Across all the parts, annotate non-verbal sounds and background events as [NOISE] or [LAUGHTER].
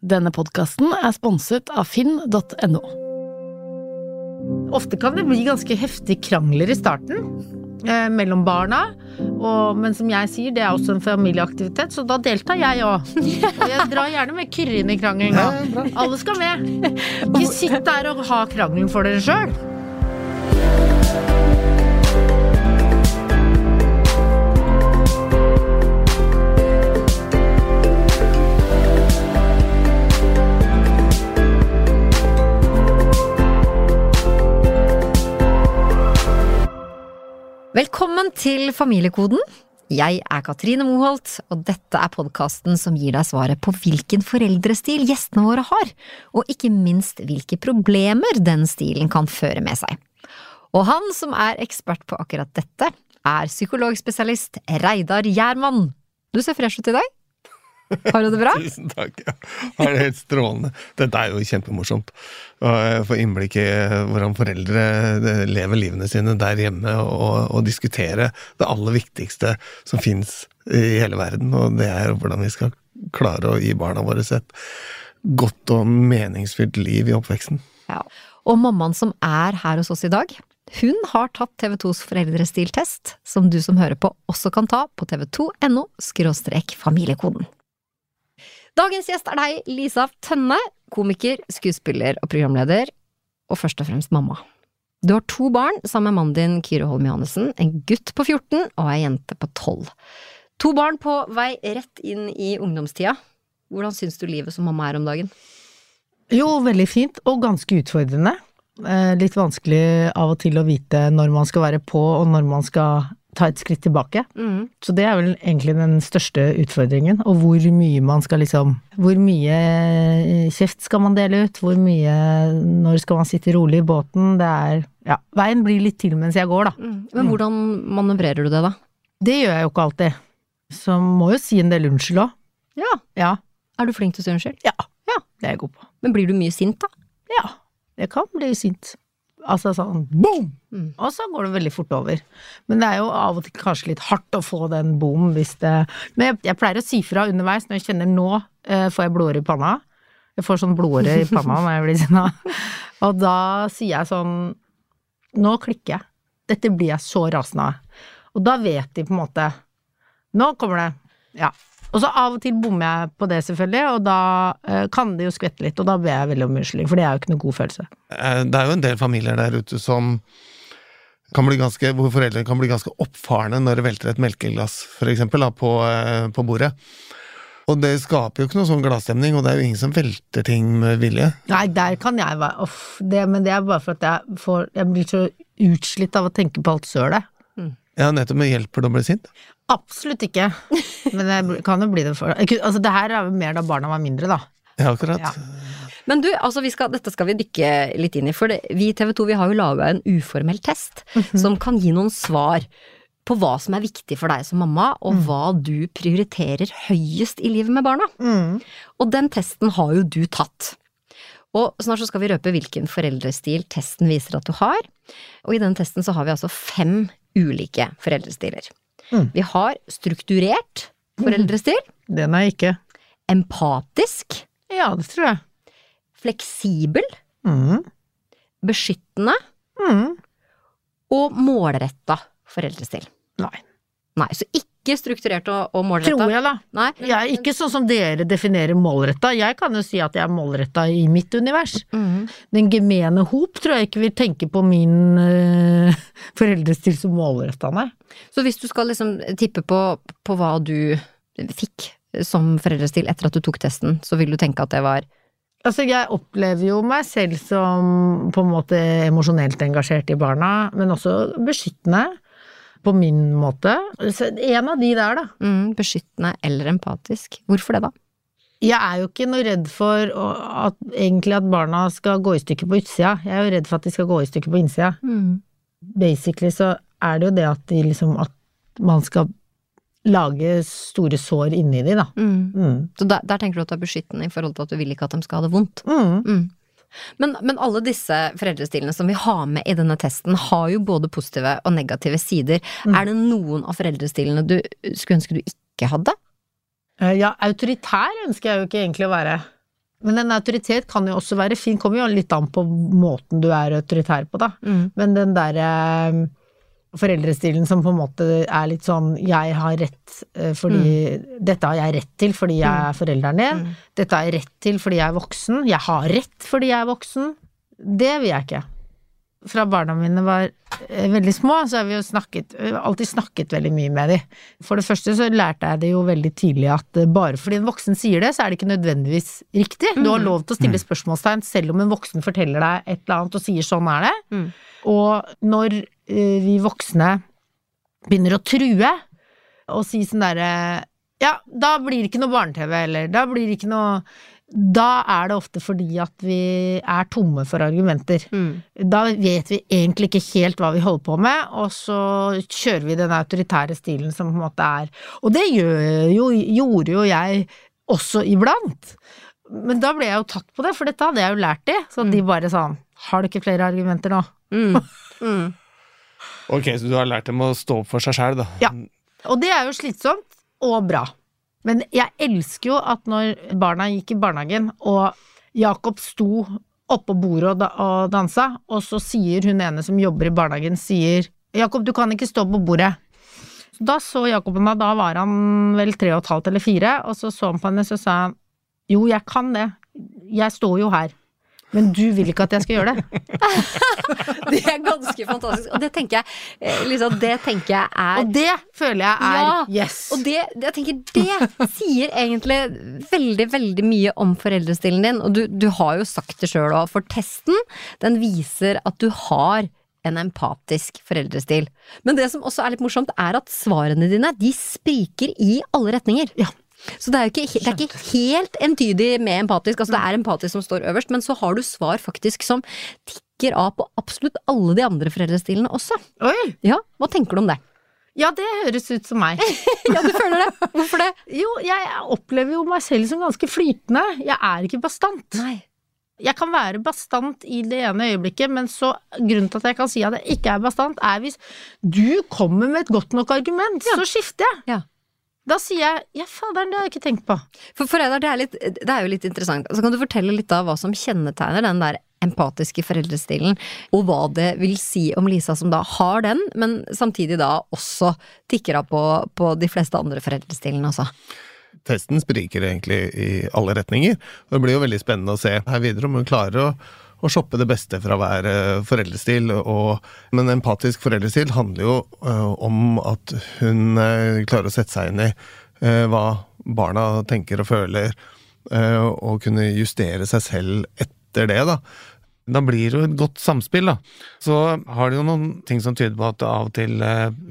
Denne podkasten er sponset av finn.no. Ofte kan det bli ganske heftige krangler i starten eh, mellom barna. Og, men som jeg sier, det er også en familieaktivitet, så da deltar jeg òg. [LAUGHS] Og jeg drar gjerne med Kyrre inn i krangelen. Alle skal med. Ikke sitt der og ha krangelen for dere sjøl. Velkommen til Familiekoden. Jeg er Katrine Moholt, og dette er podkasten som gir deg svaret på hvilken foreldrestil gjestene våre har, og ikke minst hvilke problemer den stilen kan føre med seg. Og han som er ekspert på akkurat dette, er psykologspesialist Reidar Gjermann. Du ser fresh ut i dag. Har du det bra? [LAUGHS] Tusen takk. Ja. Har det helt strålende. Dette er jo kjempemorsomt. Å få innblikk i hvordan foreldre eh, lever livene sine der hjemme, og, og diskutere det aller viktigste som fins i hele verden, og det er hvordan vi skal klare å gi barna våre et godt og meningsfylt liv i oppveksten. Ja. Og mammaen som er her hos oss i dag, hun har tatt TV2s foreldrestiltest, som du som hører på også kan ta på tv2.no – familiekoden. Dagens gjest er deg, Lisa Tønne, komiker, skuespiller og programleder, og først og fremst mamma. Du har to barn sammen med mannen din, Kyrre Holm Johannessen, en gutt på 14 og ei jente på 12. To barn på vei rett inn i ungdomstida. Hvordan syns du livet som mamma er om dagen? Jo, veldig fint, og ganske utfordrende. Eh, litt vanskelig av og til å vite når man skal være på, og når man skal ta et skritt tilbake. Mm. Så det er vel egentlig den største utfordringen. Og hvor mye man skal liksom Hvor mye eh, kjeft skal man dele ut? Hvor mye Når skal man sitte rolig i båten? Det er Ja. Veien blir litt til mens jeg går, da. Mm. Men hvordan manøvrerer du det, da? Det gjør jeg jo ikke alltid. Så må jo si en del unnskyld òg. Ja. ja. Er du flink til å si unnskyld? Ja. ja. Det er jeg god på. Men blir du mye sint, da? Ja. Jeg kan bli sint. Altså sånn boom! Mm. Og så går det veldig fort over. Men det er jo av og til kanskje litt hardt å få den boom hvis det Men jeg, jeg pleier å si fra underveis når jeg kjenner nå eh, får jeg blodåre i panna. Jeg får sånn blodåre i panna når jeg blir sinna. [LAUGHS] Og da sier jeg sånn Nå klikker jeg. Dette blir jeg så rasende av. Og da vet de på en måte Nå kommer det. Ja. Og så av og til bommer jeg på det, selvfølgelig, og da uh, kan det jo skvette litt, og da ber jeg veldig om unnskyldning, for det er jo ikke noe god følelse. Eh, det er jo en del familier der ute som kan bli ganske, hvor foreldrene kan bli ganske oppfarende når det velter et melkeglass, for eksempel, da, på, uh, på bordet. Og det skaper jo ikke noe sånn gladstemning, og det er jo ingen som velter ting med vilje. Nei, der kan jeg være Uff, det, men det er bare for at jeg får Jeg blir så utslitt av å tenke på alt sølet. Mm. Ja, nettopp. Men hjelper det å bli sint? Absolutt ikke. Men det kan jo bli det for Altså, det her er jo mer da barna var mindre, da. Ja, akkurat. Ja. Men du, altså skal, dette skal vi dykke litt inn i, for det, vi i TV 2 vi har jo laga en uformell test mm -hmm. som kan gi noen svar på hva som er viktig for deg som mamma, og mm. hva du prioriterer høyest i livet med barna. Mm. Og den testen har jo du tatt. Og snart så skal vi røpe hvilken foreldrestil testen viser at du har. Og i den testen så har vi altså fem ulike foreldrestiler. Mm. Vi har strukturert foreldrestil. Mm. Den er ikke. Empatisk. Ja, det tror jeg. Fleksibel. Mm. Beskyttende. Mm. Og målretta foreldrestil. Nei. Nei, så ikke strukturert og, og målretta? Tror jeg, da. Nei. Jeg er ikke sånn som dere definerer målretta. Jeg kan jo si at jeg er målretta i mitt univers. Mm. Den gemene hop tror jeg ikke vil tenke på min uh, [LAUGHS] foreldrestil som målretta, nei. Så hvis du skal liksom tippe på, på hva du fikk som foreldrestil etter at du tok testen, så vil du tenke at det var Altså, jeg opplever jo meg selv som på en måte emosjonelt engasjert i barna, men også beskyttende på min måte. Så en av de der, da. Mm, beskyttende eller empatisk. Hvorfor det, da? Jeg er jo ikke noe redd for at, egentlig at barna skal gå i stykker på utsida. Jeg er jo redd for at de skal gå i stykker på innsida. Mm. Basically så er det jo det at de liksom At man skal lage store sår inni de, da. Mm. Mm. Så der, der, tenker du at du er beskyttende i forhold til at du vil ikke at de skal ha det vondt? Mm. Men, men, alle disse foreldrestilene som vi har med i denne testen, har jo både positive og negative sider. Mm. Er det noen av foreldrestilene du skulle ønske du ikke hadde? Eh, ja, autoritær ønsker jeg jo ikke egentlig å være. Men en autoritet kan jo også være fin, kommer jo litt an på måten du er autoritær på, da. Mm. Men den derre eh, foreldrestilen som på en måte er litt sånn jeg har rett fordi mm. Dette har jeg rett til fordi jeg er forelderen din. Mm. Dette har jeg rett til fordi jeg er voksen. Jeg har rett fordi jeg er voksen. Det vil jeg ikke. Fra barna mine var eh, veldig små, så har vi jo snakket alltid snakket veldig mye med dem. For det første så lærte jeg det jo veldig tidlig at eh, bare fordi en voksen sier det, så er det ikke nødvendigvis riktig. Du har lov til å stille spørsmålstegn selv om en voksen forteller deg et eller annet og sier sånn er det. Mm. Og når eh, vi voksne begynner å true og si sånn derre Ja, da blir det ikke noe barne-TV, eller da blir det ikke noe Da er det ofte fordi at vi er tomme for argumenter. Mm. Da vet vi egentlig ikke helt hva vi holder på med, og så kjører vi den autoritære stilen som på en måte er Og det gjør jo, gjorde jo jeg også iblant. Men da ble jeg jo tatt på det, for dette hadde jeg jo lært de. Så de bare sånn Har du ikke flere argumenter nå? Mm. [LAUGHS] Mm. Ok, så du har lært dem å stå opp for seg sjæl, da. Ja. Og det er jo slitsomt og bra. Men jeg elsker jo at når barna gikk i barnehagen, og Jakob sto oppå bordet og, da og dansa, og så sier hun ene som jobber i barnehagen, sier Jakob, du kan ikke stå på bordet. Så da så Jakob på meg, da var han vel tre og et halvt eller fire, og så så han på henne, så sa han jo, jeg kan det, jeg står jo her. Men du vil ikke at jeg skal gjøre det. [LAUGHS] Det er ganske fantastisk. Og det tenker jeg, liksom, det tenker jeg er Og det føler jeg er Ja, yes. Og det, jeg tenker, det sier egentlig veldig, veldig mye om foreldrestilen din. Og du, du har jo sagt det sjøl òg, for testen den viser at du har en empatisk foreldrestil. Men det som også er litt morsomt, er at svarene dine de spriker i alle retninger. Ja. Så det er jo ikke, det er ikke helt entydig med empatisk, altså det er empatisk som står øverst, men så har du svar faktisk som tikker av på absolutt alle de andre foreldrestilene også. Oi! Ja, hva tenker du om det? Ja, det høres ut som meg. [LAUGHS] Ja, du føler det? Hvorfor det? Jo, jeg opplever jo meg selv som ganske flytende. Jeg er ikke bastant. Nei. Jeg kan være bastant i det ene øyeblikket, men så grunnen til at jeg kan si at jeg ikke er bastant, er hvis du kommer med et godt nok argument, så skifter jeg. Ja. Da sier jeg ja, faderen, det har jeg ikke tenkt på. For, for Einar, det, er litt- det er jo litt interessant. Så kan du fortelle litt av hva som kjennetegner den der empatiske foreldrestilen, og hva det vil si om Lisa som da har den, men samtidig da også tikker av på, på de fleste andre foreldrestilene, altså. Testen spriker egentlig i alle retninger. Og det blir jo veldig spennende å se her videre om hun klarer å, å shoppe det beste fra hver eh, foreldrestil. Og, men empatisk foreldrestil handler jo eh, om at hun eh, klarer å sette seg inn i hva barna tenker og føler, og kunne justere seg selv etter det, da. Da blir det jo et godt samspill, da. Så har det jo noen ting som tyder på at det av og til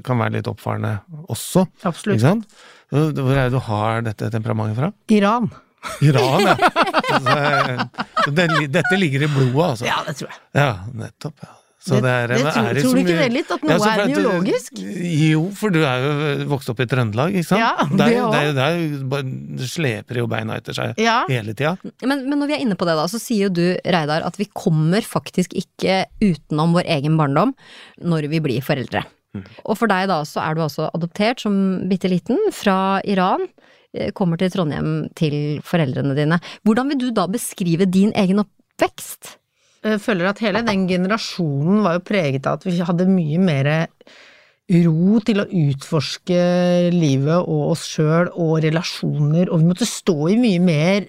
kan være litt oppfarende også. Absolutt. Hvor er det du har dette temperamentet fra? Iran. Iran, ja. Altså, så det, dette ligger i blodet, altså. Ja, det tror jeg. Ja, nettopp. Ja. Så Det- det er, det tror- er tror du ikke mye- det litt, at noe Ja, er biologisk? Jo, for du er jo vokst opp i Trøndelag, ikke sant? Ja, det der, der, der er, er, sleper jo beina etter seg Ja. hele tida. Men, men når vi er inne på det, da, så sier jo du, Reidar, at vi kommer faktisk ikke utenom vår egen barndom når vi blir foreldre. Og for deg da, så er du altså adoptert som bitte liten fra Iran. Eh, Kommer til Trondheim til foreldrene dine. Hvordan vil du da beskrive din egen oppvekst? Jeg føler at hele den generasjonen var jo preget av at vi hadde mye mer ro til å utforske livet og oss sjøl og relasjoner, og vi måtte stå i mye mer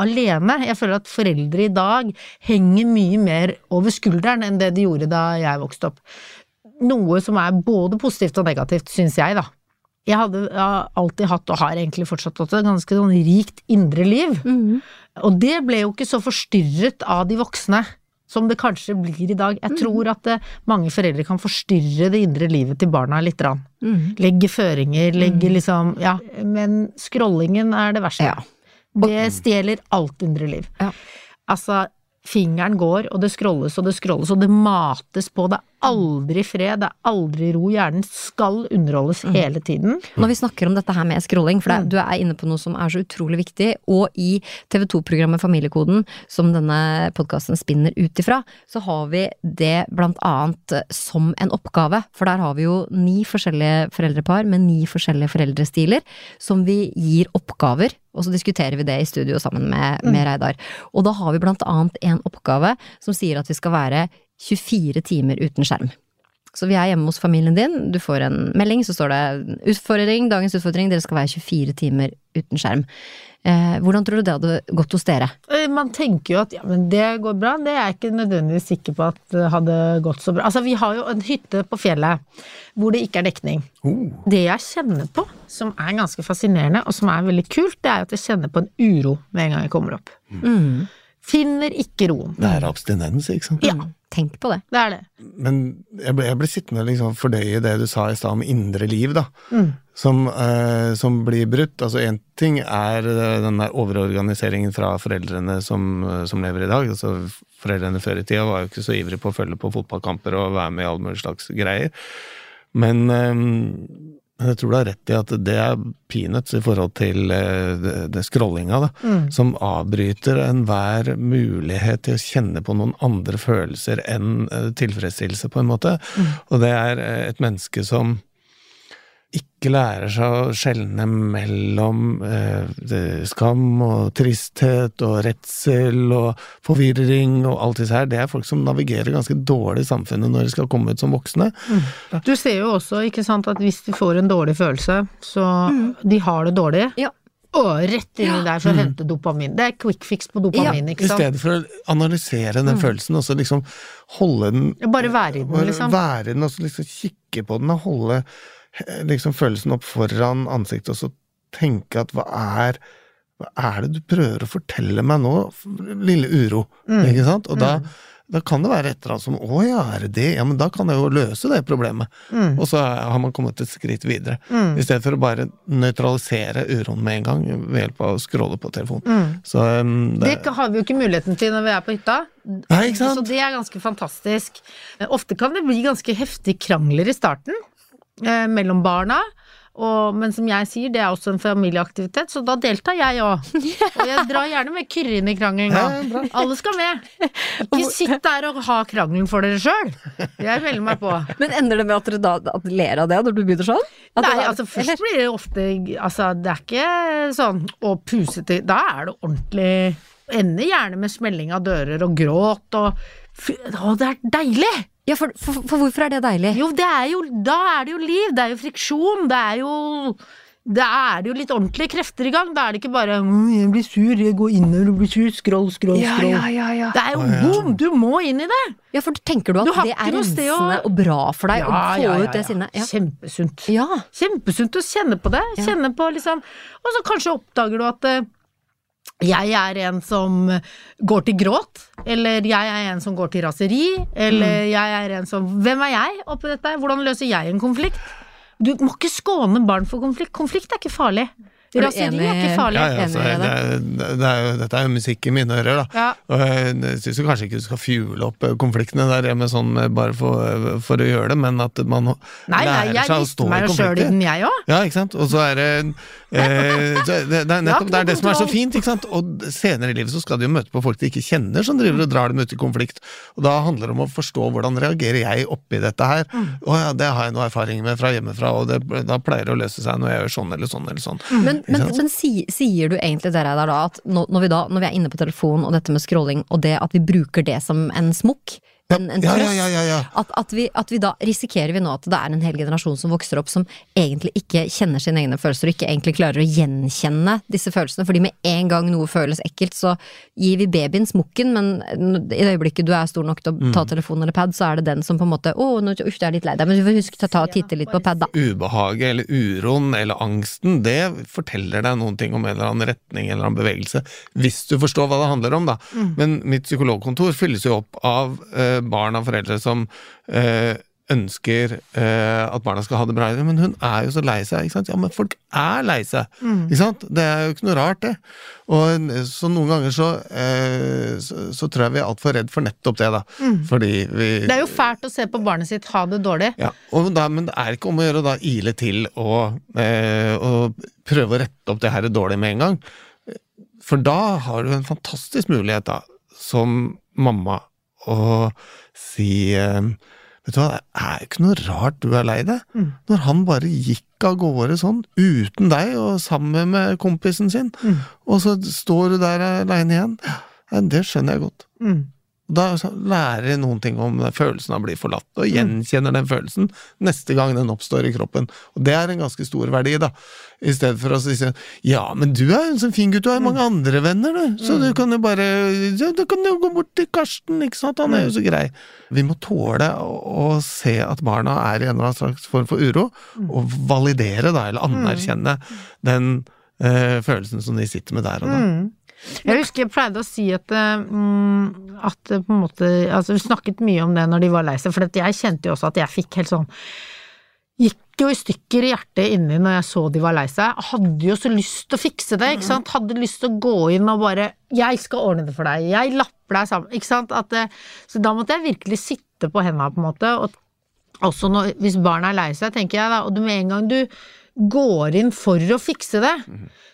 alene. Jeg føler at foreldre i dag henger mye mer over skulderen enn det de gjorde da jeg vokste opp. Noe som er både positivt og negativt, syns jeg, da. Jeg hadde alltid hatt, og har egentlig fortsatt hatt, et ganske sånn rikt indre liv. Og det ble jo ikke så forstyrret av de voksne som det kanskje blir i dag. Jeg tror at det, mange foreldre kan forstyrre det indre livet til barna litt. Rann. Legge føringer, legge liksom Ja. Men scrollingen er det verste. Ja. Det stjeler alt indre liv. Ja. Altså, fingeren går, og det scrolles og det scrolles, og det mates på. Det aldri fred, det er aldri ro. Hjernen skal underholdes hele tiden. Når vi snakker om dette her med scrolling, for det, Mm. du er inne på noe som er så utrolig viktig, og i TV 2-programmet Familiekoden, som denne podkasten spinner ut ifra, så har vi det blant annet som en oppgave. For der har vi jo ni forskjellige foreldrepar med ni forskjellige foreldrestiler, som vi gir oppgaver. Og så diskuterer vi det i studio sammen med, med Reidar. Og da har vi blant annet en oppgave som sier at vi skal være 24 timer uten skjerm. Så vi er hjemme hos familien din, du får en melding, så står det utfordring, dagens utfordring, dere skal være 24 timer uten skjerm. Eh, hvordan tror du det hadde gått hos dere? Eh, Man tenker jo at ja, men det går bra. Det er jeg ikke nødvendigvis sikker på at det hadde gått så bra. Altså, vi har jo en hytte på fjellet hvor det ikke er dekning. Oh. Det jeg kjenner på, som er ganske fascinerende, og som er veldig kult, det er at jeg kjenner på en uro med en gang jeg kommer opp. Mm. Finner ikke roen. Det er abstinens, ikke sant? Ja, Tenk på det. det er det. Men jeg ble, jeg ble sittende og liksom fordøye det du sa i stad om indre liv, da. Mm. Som, eh, som blir brutt. Altså én ting er eh, den der overorganiseringen fra foreldrene som, eh, som lever i dag. Altså Foreldrene før i tida var jo ikke så ivrige på å følge på fotballkamper og være med i alle mulige slags greier. Men eh, jeg tror du har rett i at det er peanuts i forhold til eh, det, scrollinga, da. Mm. Som avbryter enhver mulighet til å kjenne på noen andre følelser enn eh, tilfredsstillelse, på en måte. Og det er eh, et menneske som ikke lærer seg å skjelne mellom eh, skam og tristhet og redsel og forvirring og alt disse her. Det er folk som navigerer ganske dårlig i samfunnet når de skal komme ut som voksne. Du ser jo også, ikke sant, at hvis de får en dårlig følelse, så de har det dårlig. Ja. Og rett inni der å hente dopamin. Det er quick fix på dopamin, ja. ikke sant. I stedet for å analysere den følelsen, og så liksom holde den Bare være i den, liksom. være i den, og så liksom kikke på den, og holde liksom følelsen opp foran ansiktet, og så tenke at hva er hva er det du prøver å fortelle meg nå, lille uro? Mm. Ikke sant? Og da, da kan det være et eller annet som Å ja, er det det? Ja, men da kan jeg jo løse det problemet. Mm. Og så har man kommet et skritt videre. Mm. I stedet for å bare nøytralisere uroen med en gang ved hjelp av å scrolle på telefonen. Mm. Så um, det, Det har vi jo ikke muligheten til når vi er på hytta. Nei, ikke sant? Så det er ganske fantastisk. Eh, Ofte kan det bli ganske heftige krangler i starten eh, mellom barna. Og, men som jeg sier, det er også en familieaktivitet, så da deltar jeg òg. [LAUGHS] Og jeg drar gjerne med Kyrre inn i krangelen Ja, òg. Alle skal med. Ikke sitt der og ha krangelen for dere sjøl. Jeg melder meg på. [LAUGHS] Men ender det med at dere da at ler av det når du begynner sånn? At Nei, det altså først blir det ofte Altså, det er ikke sånn å puse til Da er det ordentlig Ender gjerne med smelling av dører og gråt og Å, det er deilig! Ja, for, for, for hvorfor er det deilig? Jo, det er jo Da er det jo liv, det er jo friksjon, det er jo da er det jo litt ordentlige krefter i gang. Da er det ikke bare «Mm, 'jeg blir sur, jeg går innover og blir sur', scroll, scroll, scroll. ja, ja. ja, Det er jo boom! Du må inn i det! Ja, for tenker du at Du det er rensende og bra for deg å få ut det sinnet? Ja. Kjempesunt. ja. Kjempesunt å kjenne på det. Ja. Kjenne på liksom Og så kanskje oppdager du at eh, jeg er en som går til gråt, eller jeg er en som går til raseri, eller Mm. jeg er en som Hvem er jeg oppi dette? Hvordan løser jeg en konflikt? Du må ikke skåne barn for konflikt. Konflikt er ikke farlig. Du Raseri er ikke farlig. Ja, ja, altså, det, er, det er dette er jo musikk i mine ører, da. Ja. Og jeg syns kanskje ikke du skal fjule opp eh, konfliktene der med sånn eh, bare for, for å gjøre det, men at man Nei, nei, lærer jeg seg å stå i meg jo sjøl i konflikter. den, jeg òg. Ja, ikke sant. Og så er det eh, det, det er [LAUGHS] nettopp det, er det som er så fint, ikke sant. Og senere i livet så skal de jo møte på folk de ikke kjenner, som driver og drar dem ut i konflikt. Og da handler det om å forstå hvordan reagerer jeg oppi dette her. Mm. Å ja, det har jeg noe erfaring med fra hjemmefra, og det, da pleier det å løse seg når jeg gjør sånn eller sånn eller sånn. Men, men, men si, sier du egentlig det der da at når, vi da, når vi er inne på telefonen og dette med scrolling, og det at vi bruker det som en smokk, en, en trøst, ja, ja, ja, ja. At, at, vi, at vi da risikerer vi nå at det er en hel generasjon som vokser opp som egentlig ikke kjenner sine egne følelser, og ikke egentlig klarer å gjenkjenne disse følelsene. Fordi med en gang noe føles ekkelt, så gir vi babyen smokken, men i det øyeblikket du er stor nok til å Mm. ta telefon eller pad, så er det den som på en måte Å, nå uff, jeg er litt lei deg, men du får huske å ta og titte litt på pad, da. ubehaget eller uroen eller angsten, det forteller deg noen ting om en eller annen retning eller annen bevegelse, hvis du forstår hva det handler om, da. Men mitt psykologkontor fylles jo opp av eh, barn av foreldre som eh, ønsker eh, at barna skal ha det bra, men hun er jo så lei seg. ikke sant? Ja, men folk er lei seg. ikke sant? Det er jo ikke noe rart, det. Og Så noen ganger så, eh, så, så tror jeg vi er altfor redd for nettopp det, da. Fordi vi Det er jo fælt å se på barnet sitt ha det dårlig. ja, og da, Men det er ikke om å gjøre å da ile til og, eh, og prøve å rette opp det her dårlig med en gang. For da har du en fantastisk mulighet, da, som mamma, å si eh, Vet du hva, det er ikke noe rart du er lei deg. Når han bare gikk av gårde sånn, uten deg og sammen med kompisen sin, og så står du der aleine igjen. Det skjønner jeg godt. Mm. Da lærer jeg noen ting om følelsen av å bli forlatt, og gjenkjenner den følelsen neste gang den oppstår i kroppen. Og det er en ganske stor verdi, da. I stedet for å si sånn Ja, men du er jo en sånn fin gutt, du har jo mange andre venner, du, så du kan jo bare ja, Du kan jo gå bort til Karsten, ikke sant, han er jo så grei. Vi må tåle å, se at barna er i en eller annen slags form for uro, og validere, da, eller anerkjenne den eh, følelsen som de sitter med der og da. Jeg husker jeg pleide å si at, eh, mm, at på en måte Altså, vi snakket mye om det når de var lei seg, for jeg kjente jo også at jeg fikk helt sånn Gikk jo i stykker i hjertet inni når jeg så de var lei seg. Hadde jo så lyst til å fikse det, ikke sant. Hadde lyst til å gå inn og bare 'Jeg skal ordne det for deg. Jeg lapper deg sammen.' Ikke sant. At så da måtte jeg virkelig sitte på henda, på en måte. Og også når, hvis barna er lei seg, tenker jeg da, og med en gang du går inn for å fikse det,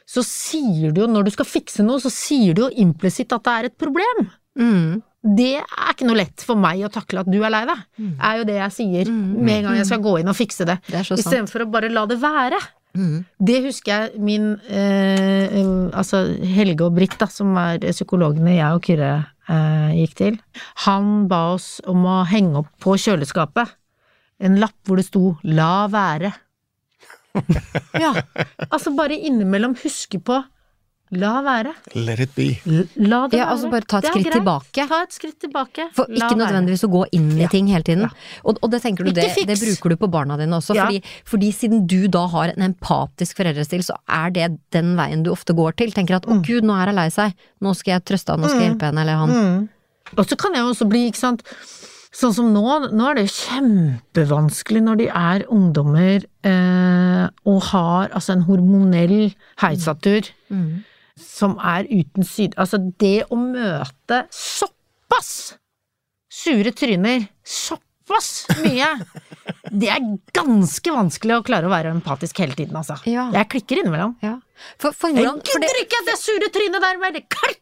så sier du jo, når du skal fikse noe, så sier du jo implisitt at det er et problem. Mm. Det er ikke noe lett for meg å takle at du er lei deg, er jo det jeg sier med en gang jeg skal gå inn og fikse det. Det. Istedenfor å bare la det være. Mm. Det husker jeg min eh, eh, Altså Helge og Britt, da, som er psykologene jeg og Kyrre eh, gikk til. Han ba oss om å henge opp på kjøleskapet en lapp hvor det sto 'la være'. Ja, altså bare innimellom huske på 'la være'. Let it be. L- La det Ja, være. altså bare ta et skritt greit. tilbake. Ta et skritt tilbake. For La ikke være. nødvendigvis å gå inn i Ja. ting hele tiden. Og, og det tenker du, det, det bruker du på barna dine også. Ja. Fordi, fordi siden du da har en empatisk foreldrestil, så er det den veien du ofte går til. Tenker at å gud, nå er hun lei seg, nå skal jeg trøste han, nå skal jeg hjelpe henne eller han. Mm. Og så kan jeg også bli, ikke sant Sånn som nå, nå er det jo kjempevanskelig når de er ungdommer eh, og har altså en hormonell heisatur Mm. som er uten syd... Altså det å møte såpass sure tryner, såpass mye, det er ganske vanskelig å klare å være empatisk hele tiden, altså. Ja. Jeg klikker innimellom. Ja. For, for Jeg det, gidder ikke det sure trynet der bare klikker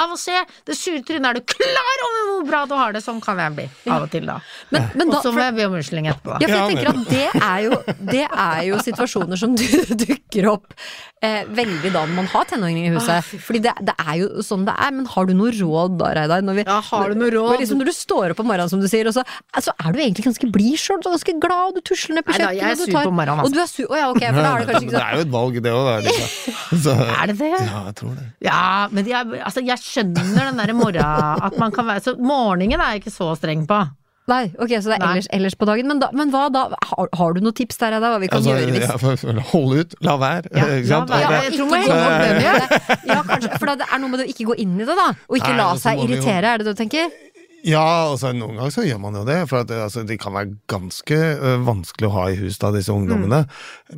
av å se det sure trynet. Er du klar over hvor bra du har det? Sånn kan jeg bli av og til, da. men, men Og så må jeg be om unnskyldning etterpå. Ja, for jeg tenker at det er jo, det er jo situasjoner som du, dukker opp eh, veldig da når man har tenåringer i huset. Fordi det, det er jo sånn det er. Men har du noe råd da, Reidar? Når vi- Ja, har du noe råd? Når, liksom, når du står opp om morgenen, som du sier, og så altså, er du egentlig ganske blid sjøl, ganske glad, og du tusler ned på Nei da, jeg er sur tar- på morgenen, altså. Og du er sur, oh, ja, ok, for da er det kanskje ikke sånn. det er jo et valg, det òg, da. [LAUGHS] Liksom. Så, Er det det? ja, jeg tror det. Ja, men jeg, altså, jeg skjønner den derre morgenen At man kan være Så morgenen er jeg ikke så streng på. Nei, ok, så det er ellers, ellers på dagen. Men, da, men hva da? Har, har du noen tips der, da, hva vi kan Altså, gjøre hvis ja, hold ut, la være. Ja, ikke la sant? være. Ja, jeg tror ikke gå den, ja. ja, kanskje, for det er noe med å ikke gå inn i det, da. Og ikke Nei, la seg irritere, jo- er det det du tenker? Ja, altså noen ganger så gjør man jo det, for at det, altså, de kan være ganske uh, vanskelig å ha i hus da, disse ungdommene.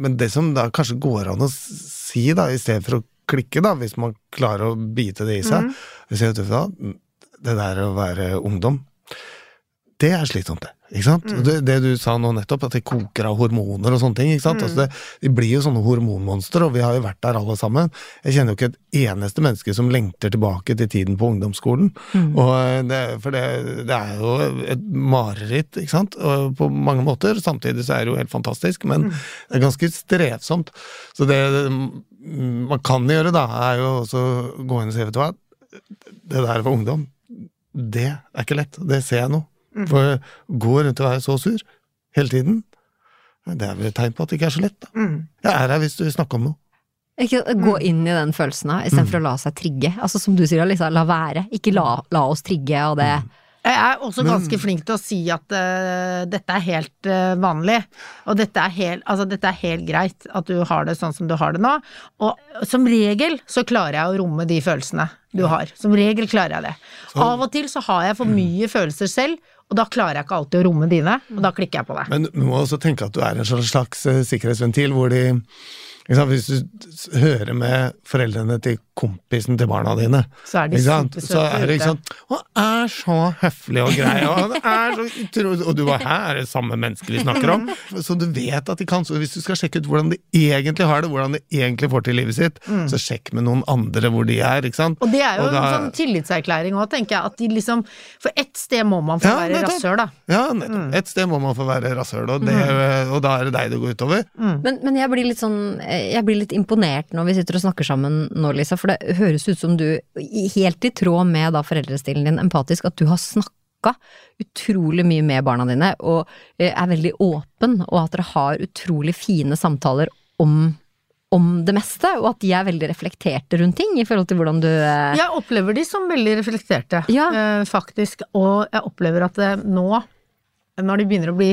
Men det som da kanskje går an å si, da, i stedet for å klikke, da, hvis man klarer å bite det i seg Mm. Det der å være ungdom, det er slitsomt, det. Ikke sant? Mm. Det, det du sa nå nettopp, at det koker av hormoner og sånne ting. ikke sant? Altså det, de blir jo sånne hormonmonstre, og vi har jo vært der alle sammen. Jeg kjenner jo ikke et eneste menneske som lengter tilbake til tiden på ungdomsskolen. Og eh, det, for det, det er jo et mareritt, ikke sant, og på mange måter. Samtidig så er det jo helt fantastisk, men det er ganske strevsomt. Så det mm, man kan gjøre, da, er jo også gå inn og si, vet du hva, det der for ungdom, det er ikke lett. Det ser jeg nå. For gå rundt og være så sur hele tiden, det er vel et tegn på at det ikke er så lett. Da. Jeg er her hvis du vil snakke om noe. Ikke Gå inn i den følelsen da, istedenfor å la seg trigge. Altså Som du sier, Alisa, la være. Ikke la, la oss trigge av det. Jeg er også ganske flink til å si at uh, dette er helt uh, vanlig, og dette er helt, altså, dette er helt greit at du har det sånn som du har det nå. Og som regel så klarer jeg å romme de følelsene du har. Som regel klarer jeg det. Av og til så har jeg for mye følelser selv, Og da klarer jeg ikke alltid å romme dine, og da klikker jeg på det. Men du må også tenke at du er en slags eh, sikkerhetsventil, hvor de Hvis du hører med foreldrene til kompisen til barna dine, Så er de supersøte så er det ikke sant Han er så høflig og grei, og han er så utrolig Og du bare Hæ, er det samme menneske vi snakker om? Så du vet at de kan Så hvis du skal sjekke ut hvordan de egentlig har det, hvordan de egentlig får til livet sitt, så sjekk med noen andre hvor de er, ikke sant? Mm. Og det er jo da- en sånn tillitserklæring òg, tenker jeg. At de liksom For ett sted må man få Ja, være rasshøl, da. Ja, nettopp. Et sted må man få være rasshøl, og, det, og da er det deg det går utover. Men, men jeg blir litt sånn Jeg blir litt imponert når vi sitter og snakker sammen nå, Lisa, for det høres ut som du, helt i tråd med da foreldrestilen din, empatisk, at du har snakka utrolig mye med barna dine, og eh, er veldig åpen, og at dere har utrolig fine samtaler om om det meste, og at de er veldig reflekterte rundt ting i forhold til hvordan du eh, Jeg opplever de som veldig reflekterte, Ja. eh, faktisk. Og jeg opplever at nå, når de begynner å bli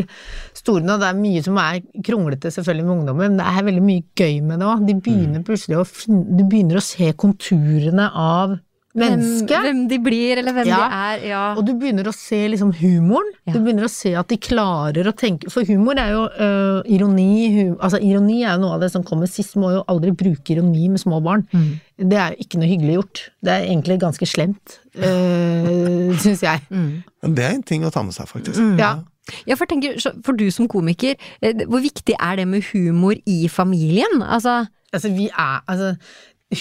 store nå, det er mye som er kronglete selvfølgelig med ungdommer, men det er veldig mye gøy med det òg. De begynner plutselig å Du begynner å se konturene av hvem, hvem de blir, eller hvem Ja. de er. Ja. Og du begynner å se liksom humoren. Ja. Du begynner å se at de klarer å tenke For humor er jo øh, ironi hum, Altså ironi er jo noe av det som kommer sist. Må jo aldri bruke ironi med små barn. Mm. Det er jo ikke noe hyggelig gjort. Det er egentlig ganske slemt, øh, [LAUGHS] syns jeg. Mm. Men det er en ting å ta med seg, faktisk. Ja. Ja, for, tenker, for du som komiker, eh, hvor viktig er det med humor i familien? Altså, Altså, vi er Altså,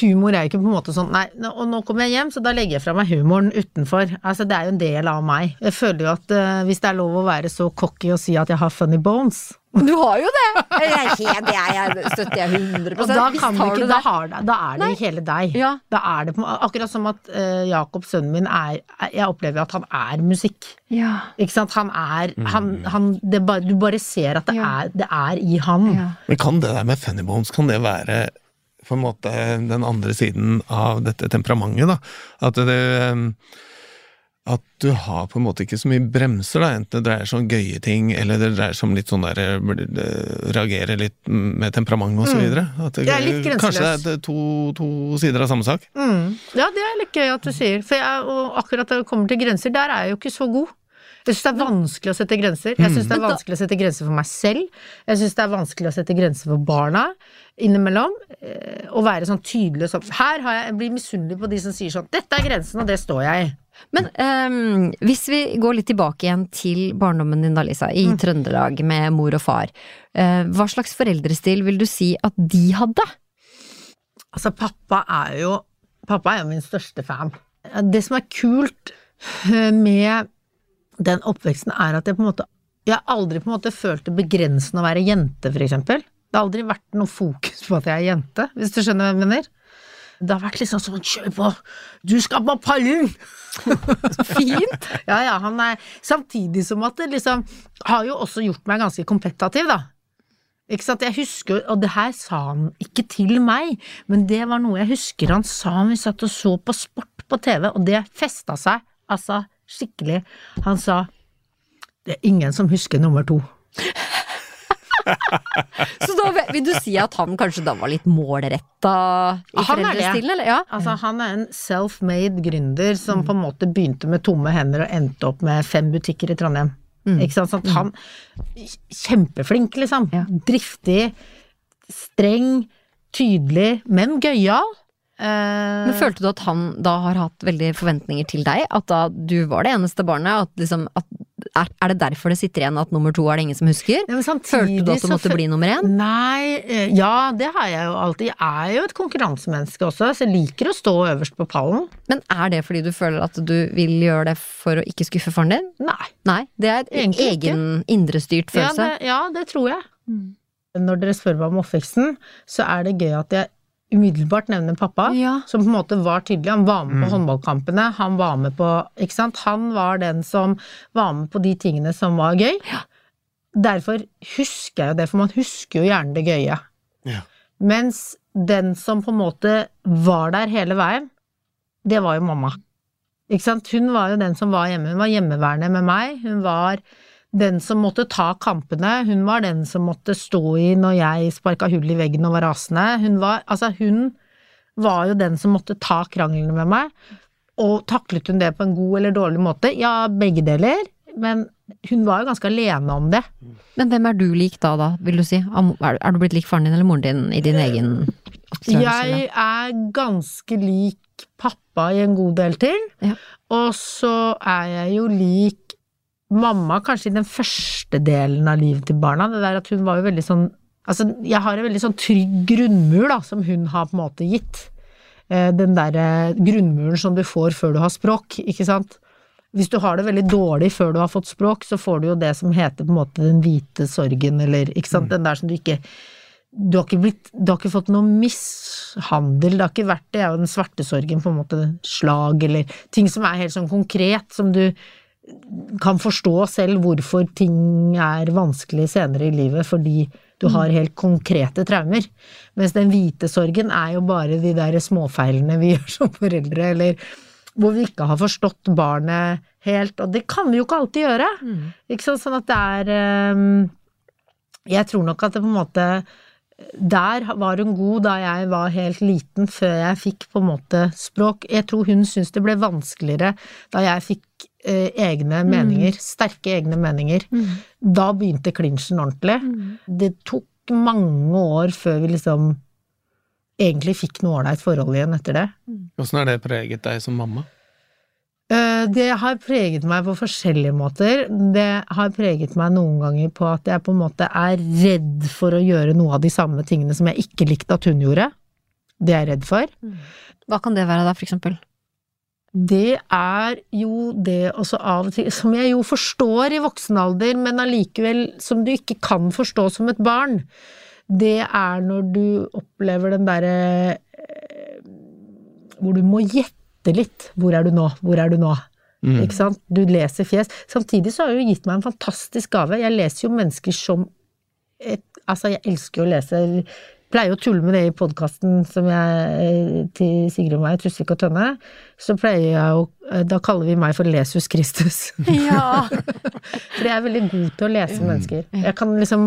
humor er jo ikke på en måte sånn Nei, og nå kommer jeg hjem, så da legger jeg fra meg humoren utenfor. Altså, det er jo en del av meg. Jeg føler jo at uh, hvis det er lov å være så cocky og si at jeg har funny bones du har jo det! Jeg, det er jeg, støtter jeg 100 Og da, kan du ikke, du da, det. har, det- da er det Nei. i hele deg. Ja. Da er det på, akkurat som at uh, Jakob, sønnen min, er Jeg opplever at han er musikk. Ja. Ikke sant? Han er han, han, det bare, Du bare ser at det, Ja. er, det er i han. Ja. Men kan det der med funny bones, kan det være på en måte den andre siden av dette temperamentet, da? At det At du har på en måte ikke så mye bremser, da, enten det dreier seg om gøye ting, eller det dreier seg om litt sånn der eh, Reagere litt med temperament og så videre. At det, Det er litt kanskje det er to, to sider av samme sak? Mm. Ja, det er litt gøy at du sier. For jeg, og akkurat når det kommer til grenser, der er jeg jo ikke så god. Jeg syns det er vanskelig å sette grenser. Jeg syns det er vanskelig å sette grenser for meg selv. Jeg syns det er vanskelig å sette grenser for barna innimellom. eh, Å være sånn tydelig sånn Her har jeg, jeg blir misunnelig på de som sier sånn Dette er grensen, og det står jeg i. Men um, hvis vi går litt tilbake igjen til barndommen din da, Lisa, i Trøndelag med mor og far. Uh, hva slags foreldrestil vil du si at de hadde? Altså, pappa er jo Pappa er jo min største fan. Det som er kult eh, med den oppveksten, er at jeg på en måte Jeg har aldri på en måte følt det begrensende å være jente, for eksempel. Det har aldri vært noe fokus på at jeg er jente, hvis du skjønner hva jeg mener. Det har vært liksom sånn kjør på, du skal på pallen! [LAUGHS] Fint! Ja, ja, han er Samtidig som at det liksom har jo også gjort meg ganske kompetativ, da. Ikke sant, jeg husker, og det her sa han ikke til meg, men det var noe jeg husker han sa han vi satt og så på sport på TV, og det festa seg, altså skikkelig. Han sa det er ingen som husker nummer to. [LAUGHS] Så da vil- du si at han kanskje da var litt målretta i Han foreldrestilen, eller? Ja. Altså, han er en self-made gründer som på en måte begynte med tomme hender og endte opp med fem butikker i Trondheim. Ikke sant? Sånn han Kjempeflink, liksom. Ja. Driftig, streng, tydelig, men gøyal. Eh, Men følte du at han da har hatt veldig forventninger til deg? At da du var det eneste barnet? At liksom, at, er, er det derfor det sitter igjen at nummer to er det ingen som husker? ja, men samtidig Følte du at du måtte bli nummer én? Nei, eh, ja det har jeg jo alltid. Jeg er jo et konkurransemenneske også, så jeg liker å stå øverst på pallen. Men er det fordi du føler at du vil gjøre det for å ikke skuffe faren din? Nei. Nei, det er et egen indrestyrt Ja følelse. det, ja, det tror jeg. Mm. Når dere spør meg om oppveksten, så er det gøy at jeg umiddelbart nevner pappa. Ja. som på en måte var tydelig. Han var med på håndballkampene, han var med på Ikke sant? Han var den som var med på de tingene som var gøy. Derfor husker jeg jo det, for man husker jo gjerne det gøye. Ja. Mens den som på en måte var der hele veien, det var jo mamma. Ikke sant? Hun var jo den som var hjemme. Hun var hjemmeværende med meg. Hun var den som måtte ta kampene. Hun var den som måtte stå i når jeg sparka hull i veggen og var rasende. Hun var Altså, hun var jo den som måtte ta kranglene med meg. Og taklet hun det på en god eller dårlig måte? Ja, begge deler. men hun var jo ganske alene om det. Men hvem er du lik da, da, vil du si? Er du blitt lik faren din eller moren din i din egen oppdragelse? Jeg er ganske lik pappa i en god del til. Ja. og så er jeg jo lik mamma kanskje i den første delen av livet til barna. Det der at hun var jo veldig sånn Altså, jeg har en veldig sånn trygg grunnmur, da, som hun har på en måte gitt. Eh, Den derre grunnmuren som du får før du har språk, ikke sant. Hvis du har det veldig dårlig før du har fått språk, så får du jo det som heter på en måte den hvite sorgen, eller ikke sant, den der som du ikke du har ikke blitt Du har ikke fått noe mishandel, det har ikke vært det, er jo den svarte sorgen, på en måte slag, eller ting som er helt sånn konkret, som du kan forstå selv hvorfor ting er vanskelig senere i livet, fordi du har helt konkrete traumer. Mens den hvite sorgen er jo bare de der småfeilene vi [LAUGHS] gjør som foreldre, eller hvor vi ikke har forstått barnet helt, og det kan vi jo ikke alltid gjøre. Ikke sant? Sånn at det er ehm, Jeg tror nok at det på en måte der var hun god da jeg var helt liten, før jeg fikk på en måte språk. Jeg tror hun syntes det ble vanskeligere da jeg fikk eh, egne meninger, sterke egne meninger. Da begynte klinsjen ordentlig. Det tok mange år før vi liksom egentlig fikk noe ålreit forhold igjen etter det. Åssen har det preget deg som mamma? Eh, Det har preget meg på forskjellige måter. Det har preget meg noen ganger på at jeg på en måte er redd for å gjøre noe av de samme tingene som jeg ikke likte at hun gjorde. Det er jeg redd for. Hva kan det være da, for eksempel? Det er jo det også av og til Som jeg jo forstår i voksen alder, men allikevel som du ikke kan forstå som et barn. Det er når du opplever den derre eh, Hvor du må gjette litt. Hvor er du nå? Hvor er du nå? Mm. Ikke sant? Du leser fjes. Samtidig så har du gitt meg en fantastisk gave. Jeg leser jo mennesker som et, Altså, jeg elsker å lese. Jeg pleier å tulle med det i podkasten som jeg eh, til Sigrid og meg, Tusvik og Tønne. Så pleier jeg å eh, Da kaller vi meg for Lesus Kristus. Ja! [LAUGHS] For jeg er veldig god til å lese mennesker. Jeg kan liksom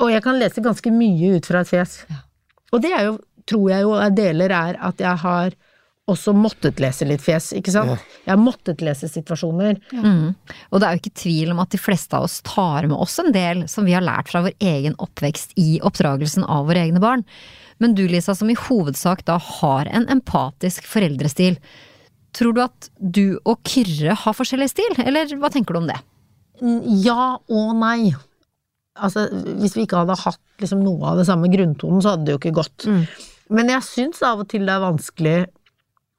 Og jeg kan lese ganske mye ut fra et fjes. Og det er jo, tror jeg jo er deler er at jeg har også måttet lese litt fjes, ikke sant? Jeg har måttet lese situasjoner. Mm. Og det er jo ikke tvil om at de fleste av oss tar med oss en del som vi har lært fra vår egen oppvekst i oppdragelsen av våre egne barn. Men du Lisa, som i hovedsak da har en empatisk foreldrestil, tror du at du og Kyrre har forskjellig stil, eller hva tenker du om det? Ja og nei. Altså, hvis vi ikke hadde hatt liksom noe av det samme grunntonen, så hadde det jo ikke gått. Men jeg syns av og til det er vanskelig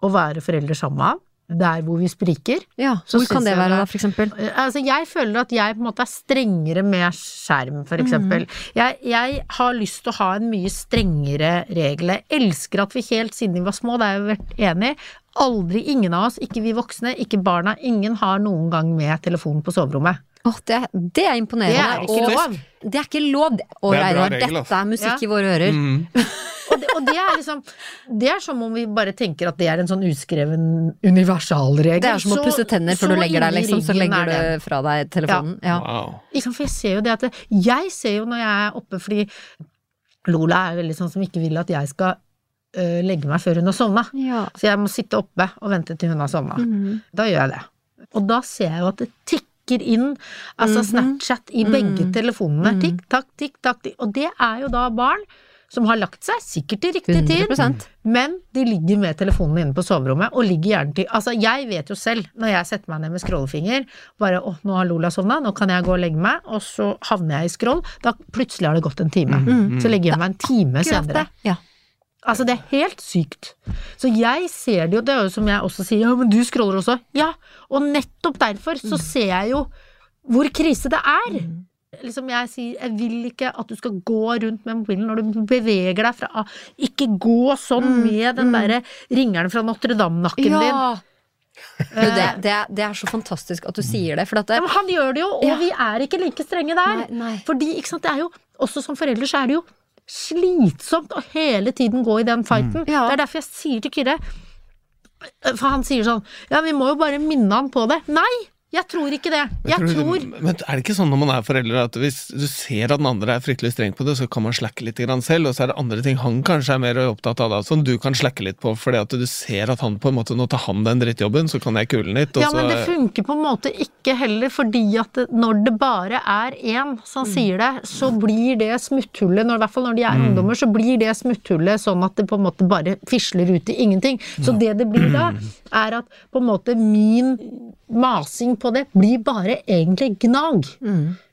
å være foreldre sammen med ham. Der hvor vi spriker. Ja, Hvor kan det være da, for eksempel? Altså, jeg føler at jeg på en måte er strengere med skjerm, for eksempel. Jeg, jeg har lyst til å ha en mye strengere regel. Jeg elsker at vi helt siden vi var små, det er jeg vært enig i, aldri, ingen av oss, ikke vi voksne, ikke barna, ingen har noen gang med telefonen på soverommet. Åh, det, det er imponerende. Det er ikke og- lov. Det er ikke lov. Å, Det er Reidar, dette er musikk Ja. i våre ører. Mm. Og det, og det er liksom Det er som om vi bare tenker at det er en sånn uskreven universalregel. Det er som å pusse tenner før du legger deg, liksom. Så legger er du fra deg telefonen. Ja. Wow. Ikke for jeg ser jo det at Jeg ser jo når jeg er oppe, fordi Lola er veldig sånn som ikke vil at jeg skal øh, legge meg før hun har sovna. Ja. Så jeg må sitte oppe og vente til hun har sovna. Mm. Da gjør jeg det. Og da ser jeg jo at det tikker inn altså Snapchat i begge telefonene. Tikk, takk, tikk, takk. tikk. Og det er jo da barn som har lagt seg, sikkert til riktig tid, 100%. men de ligger med telefonene inne på soverommet, og ligger gjerne til Altså, jeg vet jo selv, når jeg setter meg ned med scrollefinger, bare å, nå har Lola sovna, nå kan jeg gå og legge meg, og så havner jeg i scroll, da plutselig har det gått en time. Så legger jeg meg en time senere. Ja. Altså, det er helt sykt. Så jeg ser det jo, det er jo som jeg også sier, ja, men du scroller også. Ja, og nettopp derfor så ser jeg jo hvor krise det er. Liksom jeg sier, jeg vil ikke at du skal gå rundt med mobilen når du beveger deg fra. Ikke gå sånn med den derre ringeren fra Notre-Dame-nakken din. Ja. Du, det, det, er, det er så fantastisk at du sier det, det, Ja, men han gjør det jo, og Ja. vi er ikke like strenge der. Nei, nei. Fordi, sant, det er jo, også som foreldre så er det jo slitsomt å hele tiden gå i den fighten. Ja. Det er derfor jeg sier til Kyrre For han sier sånn Ja, vi må jo bare minne han på det. Nei! Jeg tror ikke det. Jeg Men tror Men er det ikke sånn når man er forelder at hvis du ser at den andre er fryktelig streng på det, så kan man slacke litt grann selv, og så er det andre ting han kanskje er mer opptatt av da, som du kan slacke litt på, fordi at du ser at han på en måte Nå tar han den drittjobben, så kan jeg kule litt, og Ja, men det funker på en måte ikke heller, fordi at det, når det bare er én som sier det, så blir det smutthullet, når, i hvert fall når de er ungdommer, så blir det smutthullet sånn at det på en måte bare fisler ut i ingenting. Så det det blir da, er at på en måte min masing på det blir bare egentlig gnag.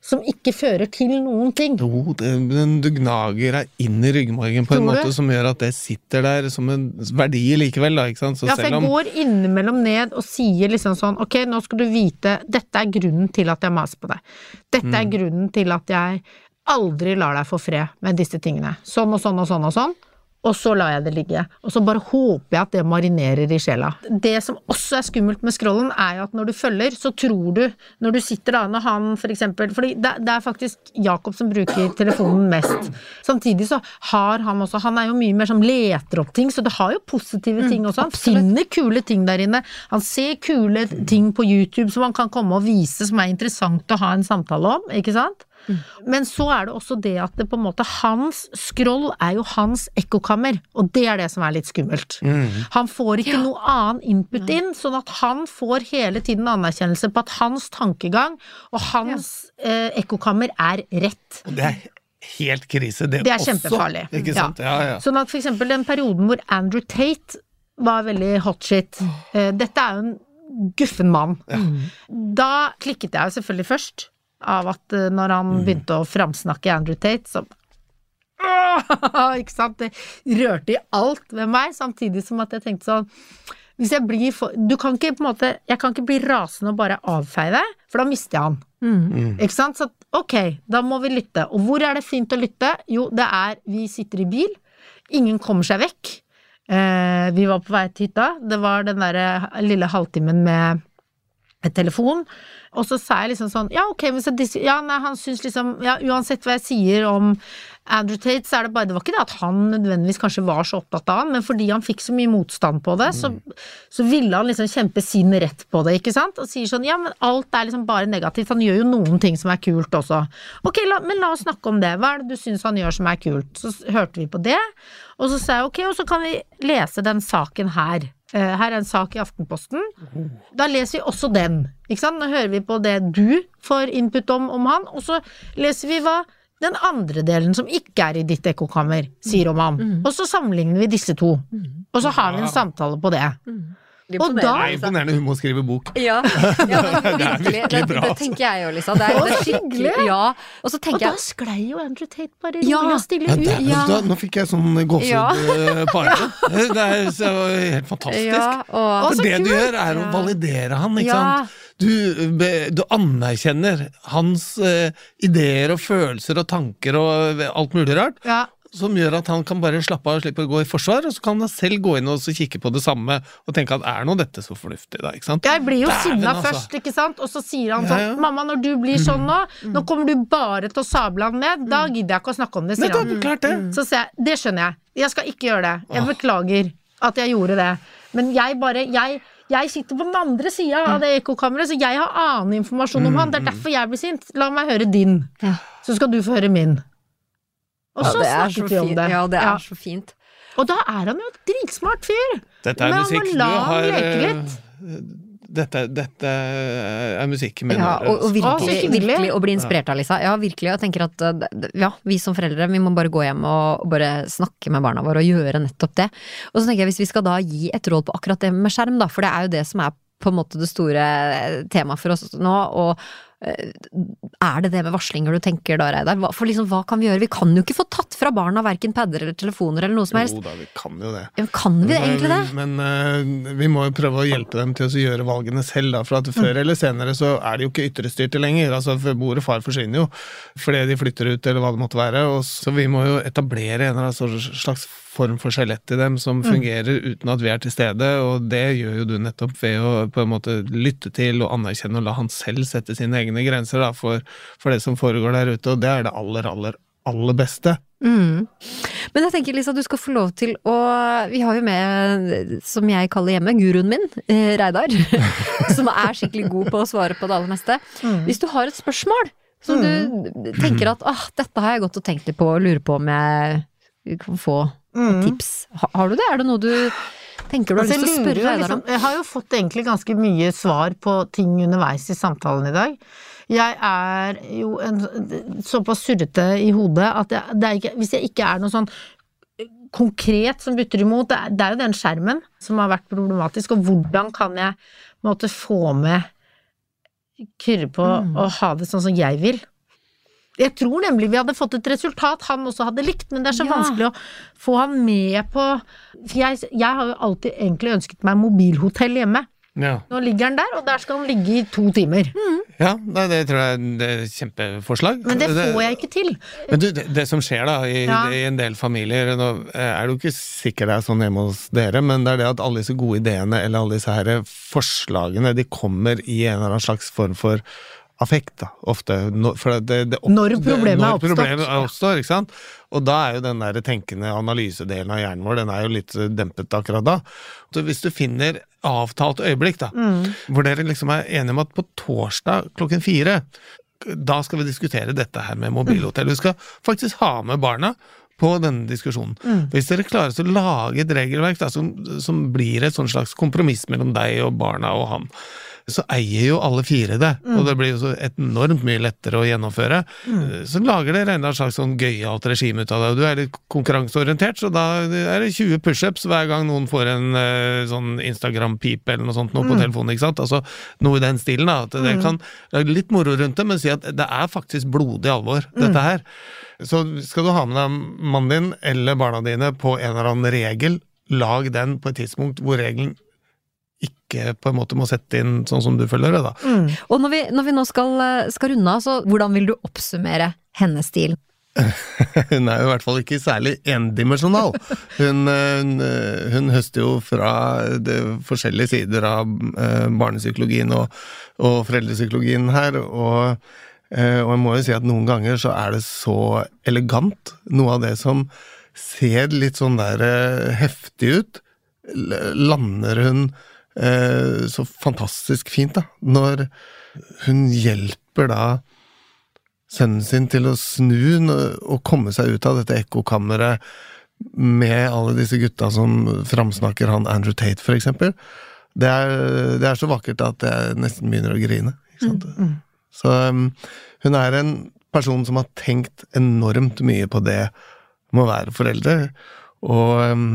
Som ikke fører til noen ting. Jo, det, men du gnager deg inn i ryggmargen på en måte du? som gjør at det sitter der som en verdi likevel, da, ikke sant? Så Ja, for selv jeg om går innimellom ned og sier liksom sånn Ok, nå skal du vite Dette er grunnen til at jeg maser på deg. Dette Mm. er grunnen til at jeg aldri lar deg få fred med disse tingene. Sånn og sånn og sånn og sånn. Og så lar jeg det ligge. Og så bare håper jeg at det marinerer i sjela. Det som også er skummelt med scrollen, er jo at når du følger, så tror du Når du sitter da, når han for eksempel For det, det er faktisk Jakob som bruker telefonen mest. Samtidig så har han også Han er jo mye mer som leter opp ting, så det har jo positive ting også. Han finner kule ting der inne. Han ser kule ting på YouTube som han kan komme og vise som er interessant å ha en samtale om, ikke sant? Men så er det også det at det på en måte hans scroll er jo hans ekkokammer, og det er det som er litt skummelt. Han får ikke noe annen input inn, sånn at han får hele tiden anerkjennelse på at hans tankegang og hans eh, ekkokammer er rett. Det er helt krise, det, Det er også. kjempefarlig. Ikke sant? Ja, ja. Sånn at for eksempel den perioden hvor Andrew Tate var veldig hot shit eh, Dette er jo en guffen mann. Da klikket jeg selvfølgelig først av at eh, når han begynte å framsnakke Andrew Tate, så [LAUGHS] Ikke sant? Det rørte i alt ved meg, samtidig som at jeg tenkte sånn Hvis jeg blir for Du kan ikke på en måte Jeg kan ikke bli rasende og bare avfeie det, for da mister jeg han. Ikke sant? Så ok, da må vi lytte. Og hvor er det fint å lytte? Jo, det er Vi sitter i bil. Ingen kommer seg vekk. Eh, vi var på vei til hytta. Det var den derre lille halvtimen med telefon. Og så sa jeg liksom sånn Ja, ok, men så dis Ja, nei, han syns liksom Ja, uansett hva jeg sier om Andrew Tate, så er det bare Det var ikke det at han nødvendigvis kanskje var så opptatt av han, men fordi han fikk så mye motstand på det, så, så ville han liksom kjempe sin rett på det, ikke sant? Og sier sånn Ja, men alt er liksom bare negativt. Han gjør jo noen ting som er kult også. Ok, la, men la oss snakke om det. Hva er det du syns han gjør som er kult? Så hørte vi på det, og så sa jeg ok, og så kan vi lese den saken her. Eh, Her er en sak i Aftenposten. Da leser vi også den. Ikke sant? Nå hører vi på det du får input om om han, og så leser vi hva den andre delen, som ikke er i ditt ekkokammer, sier om han. Og så sammenligner vi disse to. Og så har vi en samtale på det. Og da Det er imponerende hun må skrive bok. Ja, [LAUGHS] ja Det virkelig. Det, bra, det tenker jeg jo, Lisa. Det er, det er skikkelig Ja. Og så Og da sklei jo Andrew Tate bare Ja. rolig og stille Ja, ut. Ja. da- Nå fikk jeg sånn gåsehud Ja. eh, armen. [LAUGHS] Det er så helt fantastisk. Ja, og For så det du gjør, er å Ja. validere han, ikke Ja. sant. Du, du anerkjenner hans uh, ideer og følelser og tanker og alt mulig rart, Ja. Som gjør at han kan bare slappe av og slippe å gå i forsvar, og så kan han selv gå inn og så kikke på det samme og tenke at er nå dette så fornuftig, da, ikke sant. Jeg blir jo sinna altså. først, ikke sant, og så sier han Ja, sånn ja. Mm. 'Mamma, når du blir sånn nå, nå kommer du bare til å sable han ned.' Da gidder jeg ikke å snakke om det, sier han. klart det. Så sier jeg 'Det skjønner jeg. Jeg skal ikke gjøre det. Jeg beklager at jeg gjorde det.' Men jeg bare jeg, jeg sitter på den andre sida av det ekkokammeret, så jeg har annen informasjon om han. Det er derfor jeg blir sint. La meg høre din, Ja. så skal du få høre min. Og så ja, så snakket vi om det. Ja, det er Ja. så fint. Og da er han jo et dritsmart fyr. Dette er musikk du har eh. Dette, dette er musikk min Ja, og, og virkelig, hyggelig. virkelig å bli inspirert av, Lisa. Ja, virkelig. Jeg tenker at uh, ja, vi som foreldre, vi må bare gå hjem og og bare snakke med barna våre og gjøre nettopp det. Og så tenker jeg hvis vi skal da gi et råd på akkurat det med skjerm, da, for det er jo det som er på en måte det store eh, temaet for oss nå, og eh, er det det med varslinger du tenker da, Reidar? For liksom, hva kan vi gjøre? Vi kan jo ikke få tatt fra barna verken padder eller telefoner eller noe som helst. Jo da, vi kan jo det. Ja, Kan vi det egentlig det? Men eh, vi må jo prøve å hjelpe dem til å gjøre valgene selv, da. For at Mm. før eller senere så er de jo ikke ytrestyrte lenger. Altså mor og far forsvinner jo fordi de flytter ut, eller hva det måtte være. Og så vi må jo etablere en eller annen slags form for skjelett i dem som Mm. fungerer uten at vi er til stede, og det gjør jo du nettopp ved å på en måte lytte til og anerkjenne og la han selv sette sine egne grenser da, for, for det som foregår der ute, og det er det aller, aller aller beste. Mm. Men jeg tenker Lisa, du skal få lov til å Vi har jo med, som jeg kaller hjemme, guruen min, eh, Reidar. [LAUGHS] som er skikkelig god på å svare på det aller meste. Hvis du har et spørsmål som du tenker at ah, dette har jeg gått og tenkt litt på og lurer på om jeg kan få Mm. tips. Har du det? Er det noe du tenker du har Altså, lyst til å spørre Reidar om? liksom, om? jeg har jo fått egentlig ganske mye svar på ting underveis i samtalen i dag. Jeg er jo en, såpass surrete i hodet at jeg, det er ikke, hvis jeg ikke er noe sånn konkret som butter imot, det er, det er jo den skjermen som har vært problematisk, og hvordan kan jeg måtte få med Kyrre på å ha det sånn som jeg vil. Jeg tror nemlig vi hadde fått et resultat han også hadde likt, men det er så Ja. vanskelig å få han med på For jeg, jeg har jo alltid egentlig ønsket meg mobilhotell hjemme. Ja. Nå ligger han der, og der skal han ligge i to timer. Ja, nei, det tror jeg er et kjempeforslag. Men det får jeg ikke til. Men du, det, det som skjer da i, Ja. i en del familier Nå er det jo ikke sikkert det er sånn hjemme hos dere, men det er det at alle disse gode ideene eller alle disse her forslagene, de kommer i en eller annen slags form for affekt, da, ofte. For det, det opp- Når problemet er oppstått. problemet oppstår, ikke sant? Og da er jo den der tenkende analysedelen av hjernen vår, den er jo litt eh, dempet akkurat da. Så hvis du finner avtalt øyeblikk, da, Mm. hvor dere liksom er enige om at på torsdag klokken fire, da skal vi diskutere dette her med mobilhotell. Vi skal faktisk ha med barna på denne diskusjonen. Mm. Hvis dere klarer å lage et regelverk da, som, som blir et sånn slags kompromiss mellom deg og barna og han, så eier jo alle fire det, Mm. og det blir jo så enormt mye lettere å gjennomføre. Så lager dere en slags sånn gøyalt regime ut av det. Du er litt konkurranseorientert, så da er det 20 pushups hver gang noen får en eh, sånn Instagram-pip eller noe sånt noe på telefonen, ikke sant. Altså noe i den stilen, da. At det kan lage litt moro rundt det, men si at det er faktisk blodig alvor, dette her. Så skal du ha med deg mannen din eller barna dine på en eller annen regel, lag den på et tidspunkt hvor regelen ikke på en måte må sette inn sånn som du følger det, da. Og når vi, når vi nå skal, eh, skal runde av, så hvordan vil du oppsummere hennes stil? [LAUGHS] Hun er jo i hvert fall ikke særlig endimensjonal. Hun, eh, hun, eh, hun høster jo fra forskjellige sider av barnepsykologien og, og foreldrepsykologien her, og, og jeg må jo si at noen ganger så er det så elegant, noe av det som ser litt sånn der heftig ut, lander hun eh, så fantastisk fint, da, når hun hjelper da sønnen sin til å snu og komme seg ut av dette ekkokammeret med alle disse gutta som framsnakker han Andrew Tate, for eksempel. Det er, det er så vakkert at jeg nesten begynner å grine. Ikke sant? Så um, hun er en person som har tenkt enormt mye på det med å være foreldre. Og, um,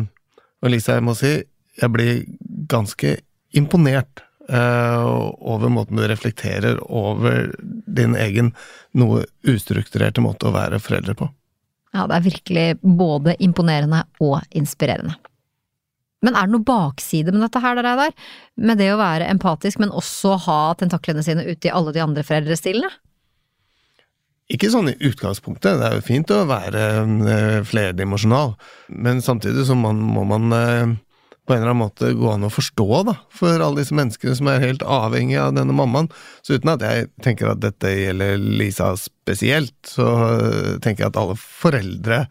og Lisa, jeg må si, jeg blir ganske imponert eh, over måten du reflekterer over din egen noe ustrukturerte måte å være foreldre på. Ja, det er virkelig både imponerende og inspirerende. Men er det noe bakside med dette her, da, Reidar? Med det å være empatisk, men også ha tentaklene sine ute i alle de andre foreldrestilene? Ikke sånn i utgangspunktet, det er jo fint å være eh, flerdimensjonal, men samtidig så man, må man eh, på en eller annen måte gå an å forstå, da, for alle disse menneskene som er helt avhengige av denne mammaen. Så uten at jeg tenker at dette gjelder Lisa spesielt, så eh, tenker jeg at alle foreldre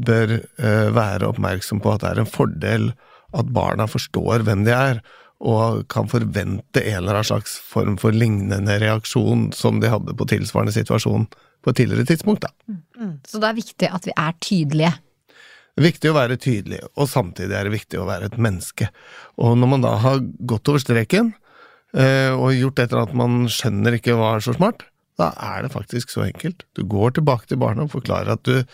bør eh, være oppmerksom på at det er en fordel at barna forstår hvem de er, og kan forvente en eller annen slags form for lignende reaksjon som de hadde på tilsvarende situasjon på et tidligere tidspunkt. Da. Så det er viktig at vi er tydelige. Det er viktig å være tydelig, og samtidig er det viktig å være et menneske. Og når man da har gått over streken, eh, og gjort et eller annet man skjønner ikke var så smart, da er det faktisk så enkelt. Du går tilbake til barna og forklarer at du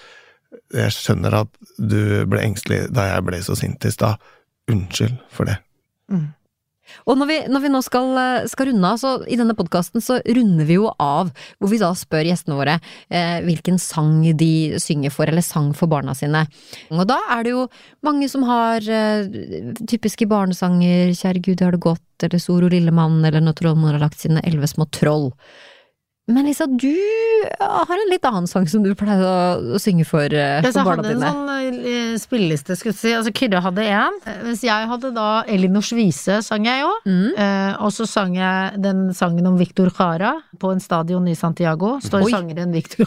Jeg skjønner at du ble engstelig da jeg ble så sint i stad. Unnskyld for det. Og når vi, når vi nå skal, eh, skal runde av, så i denne podkasten så runder vi jo av hvor vi da spør gjestene våre eh, hvilken sang de synger for, eller sang for barna sine. Og da er det jo mange som har eh, typiske barnesanger, Kjære Gud, har det godt, eller Soro Lillemann, eller Når trollmor har lagt sine elleve små troll. Men Lisa, du har en litt annen sang som du pleier å, synge for, på barna dine. Jeg hadde en sånn eh, spilleliste, skulle jeg si. Altså, Kyrre hadde én, mens jeg hadde da Elinors vise, sang jeg jo. Mm. Eh, og så sang jeg den sangen om Victor Jara på en stadion i Santiago. Står Oi. sangeren Victor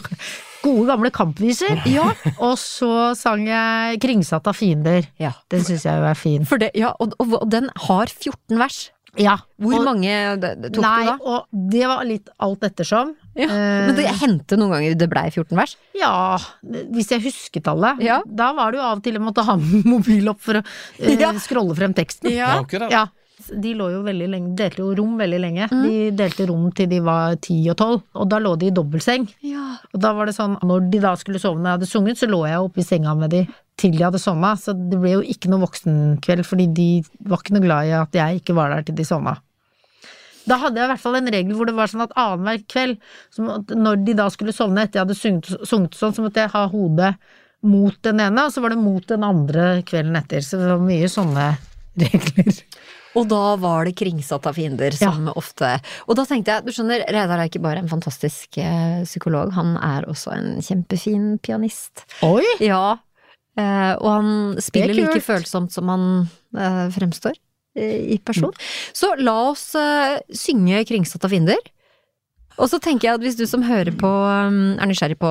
gode gamle kampviser. Ja. Og så sang jeg 'Kringsatt av fiender'. ja. Den syns jeg jo er fin. For det, ja og, og, og den har 14 vers. Ja. Hvor og, mange tok Nei, du da? og det var litt alt ettersom. Ja. Eh, Men det hendte noen ganger det blei 14 vers? Ja, hvis jeg husket alle. Ja. Da var det jo av og til jeg måtte ha [LAUGHS] mobil opp for å eh, Ja. scrolle frem teksten. Ja, akkurat. Ja. De lå jo veldig lenge, delte jo rom veldig lenge. Mm. De delte rom til de var ti og tolv, og da lå de i dobbeltseng. Ja. Og da var det sånn, når de da skulle sove når jeg hadde sunget, så lå jeg oppe i senga med de til de hadde sovna. Så det ble jo ikke noe voksenkveld, fordi de var ikke noe glad i at jeg ikke var der til de sovna. Da hadde jeg i hvert fall en regel hvor det var sånn at annenhver kveld, når de da skulle sovne etter jeg hadde sunget, sunget sånn, så måtte jeg ha hodet mot den ene, og så var det mot den andre kvelden etter. Så det var mye sånne [LAUGHS] regler. Og da var det kringsatt av fiender, som ofte Og da tenkte jeg, du skjønner, Reidar er ikke bare en fantastisk eh, psykolog, han er også en kjempefin pianist. Oi! Ja, eh, og han spiller er like følsomt som han eh, fremstår i person. Så la oss synge Kringsatt av fiender. Og så tenker jeg at hvis du som hører på um, er nysgjerrig på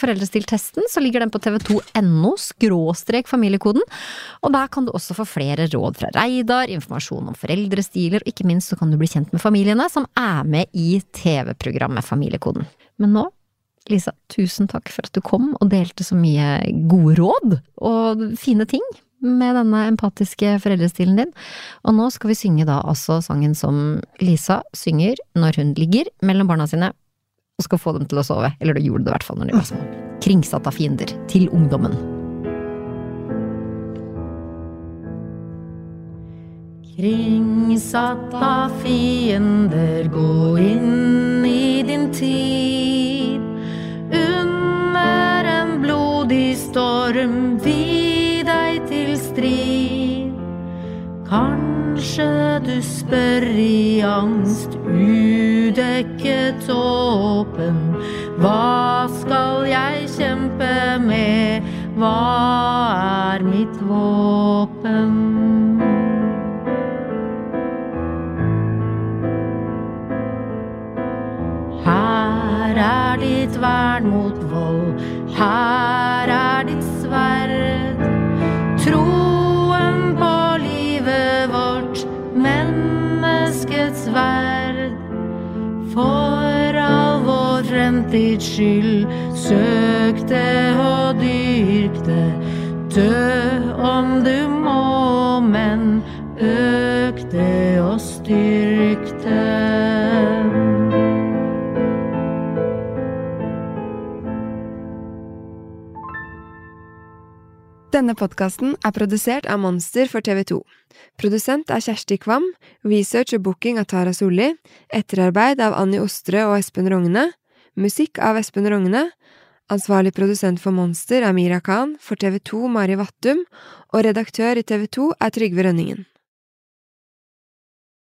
Foreldrestiltesten, så ligger den på tv2.no skråstrek familiekoden. Og der kan du også få flere råd fra Reidar, informasjon om foreldrestiler, og ikke minst så kan du bli kjent med familiene som er med i TV-programmet Familiekoden. Men nå Lisa, tusen takk for at du kom og delte så mye gode råd og fine ting med denne empatiske foreldrestilen din. Og nå skal vi synge da altså sangen som Lisa synger når hun ligger mellom barna sine og skal få dem til å sove. Eller det gjorde det i hvert fall når de var små. Kringsatt av fiender til ungdommen. Kringsatt av fiender, gå inn i din tid. Under en blodig storm, vi Kanskje du spør i angst, udekket åpen. Hva skal jeg kjempe med, hva er mitt våpen? Her er ditt vern mot vold, her menneskets verd. For all vår fremtids skyld, søkte og dyrkte. Dø om du må, men økte og styrkte. Denne podkasten er produsert av Monster for TV 2. Produsent er Kjersti Kvam, research og booking av Tara Solli, etterarbeid av Annie Ostrø og Espen Rogne, musikk av Espen Rogne, ansvarlig produsent for Monster er Mira Khan, for TV 2 Mari Vattum, og redaktør i TV 2 er Trygve Rønningen.